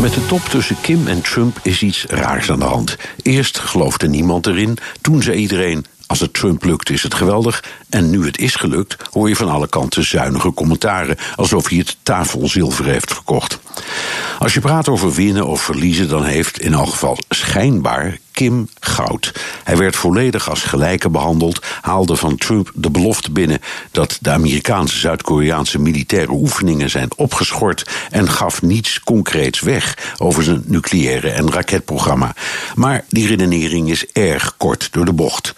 Met de top tussen Kim en Trump is iets raars aan de hand. Eerst geloofde niemand erin, toen zei iedereen: als het Trump lukt, is het geweldig. En nu het is gelukt, hoor je van alle kanten zuinige commentaren. Alsof hij het tafelzilver heeft verkocht. Als je praat over winnen of verliezen, dan heeft in elk geval schijnbaar Kim goud. Hij werd volledig als gelijke behandeld, haalde van Trump de belofte binnen dat de Amerikaanse Zuid-Koreaanse militaire oefeningen zijn opgeschort en gaf niets concreets weg over zijn nucleaire en raketprogramma. Maar die redenering is erg kort door de bocht.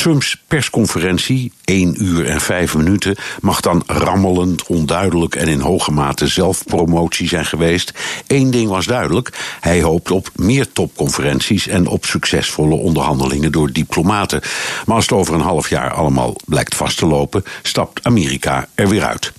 Trumps persconferentie, 1 uur en 5 minuten, mag dan rammelend, onduidelijk en in hoge mate zelfpromotie zijn geweest. Eén ding was duidelijk: hij hoopt op meer topconferenties en op succesvolle onderhandelingen door diplomaten. Maar als het over een half jaar allemaal blijkt vast te lopen, stapt Amerika er weer uit.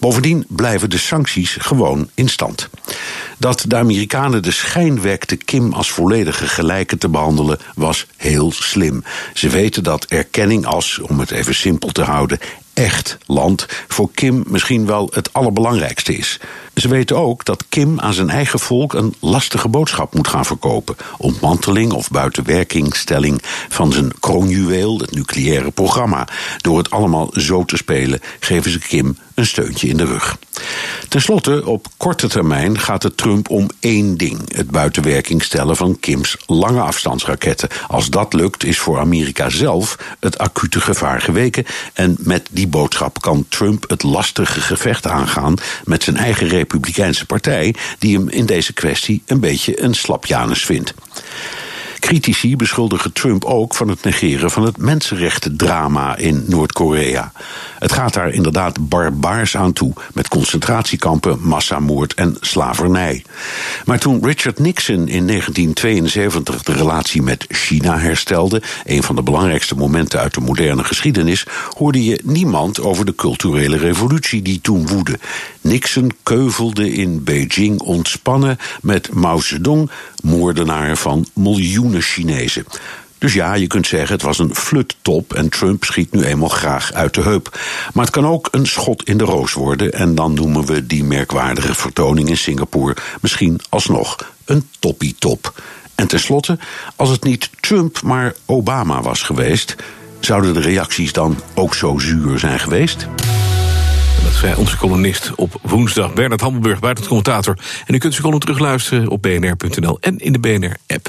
Bovendien blijven de sancties gewoon in stand. Dat de Amerikanen de schijn wekten Kim als volledige gelijke te behandelen, was heel slim. Ze weten dat erkenning als, om het even simpel te houden, echt land voor Kim misschien wel het allerbelangrijkste is. Ze weten ook dat Kim aan zijn eigen volk een lastige boodschap moet gaan verkopen: ontmanteling of buitenwerkingstelling van zijn kroonjuweel, het nucleaire programma. Door het allemaal zo te spelen, geven ze Kim een steuntje in de rug. Ten slotte, op korte termijn gaat het Trump om één ding: het buitenwerking stellen van Kims lange afstandsraketten. Als dat lukt, is voor Amerika zelf het acute gevaar geweken. En met die boodschap kan Trump het lastige gevecht aangaan met zijn eigen Republikeinse partij, die hem in deze kwestie een beetje een slapjanus vindt. Critici beschuldigen Trump ook van het negeren van het mensenrechtendrama in Noord-Korea. Het gaat daar inderdaad barbaars aan toe, met concentratiekampen, massamoord en slavernij. Maar toen Richard Nixon in 1972 de relatie met China herstelde, een van de belangrijkste momenten uit de moderne geschiedenis, hoorde je niemand over de culturele revolutie die toen woedde. Nixon keuvelde in Beijing ontspannen met Mao Zedong, moordenaar van miljoenen Chinezen. Dus ja, je kunt zeggen het was een fluttop en Trump schiet nu eenmaal graag uit de heup. Maar het kan ook een schot in de roos worden en dan noemen we die merkwaardige vertoning in Singapore misschien alsnog een toppie-top. En tenslotte, als het niet Trump maar Obama was geweest, zouden de reacties dan ook zo zuur zijn geweest? Dat zei onze columnist op woensdag, Bernard Hammelburg, buitencommentator. En u kunt zijn column terugluisteren op bnr.nl en in de BNR-app.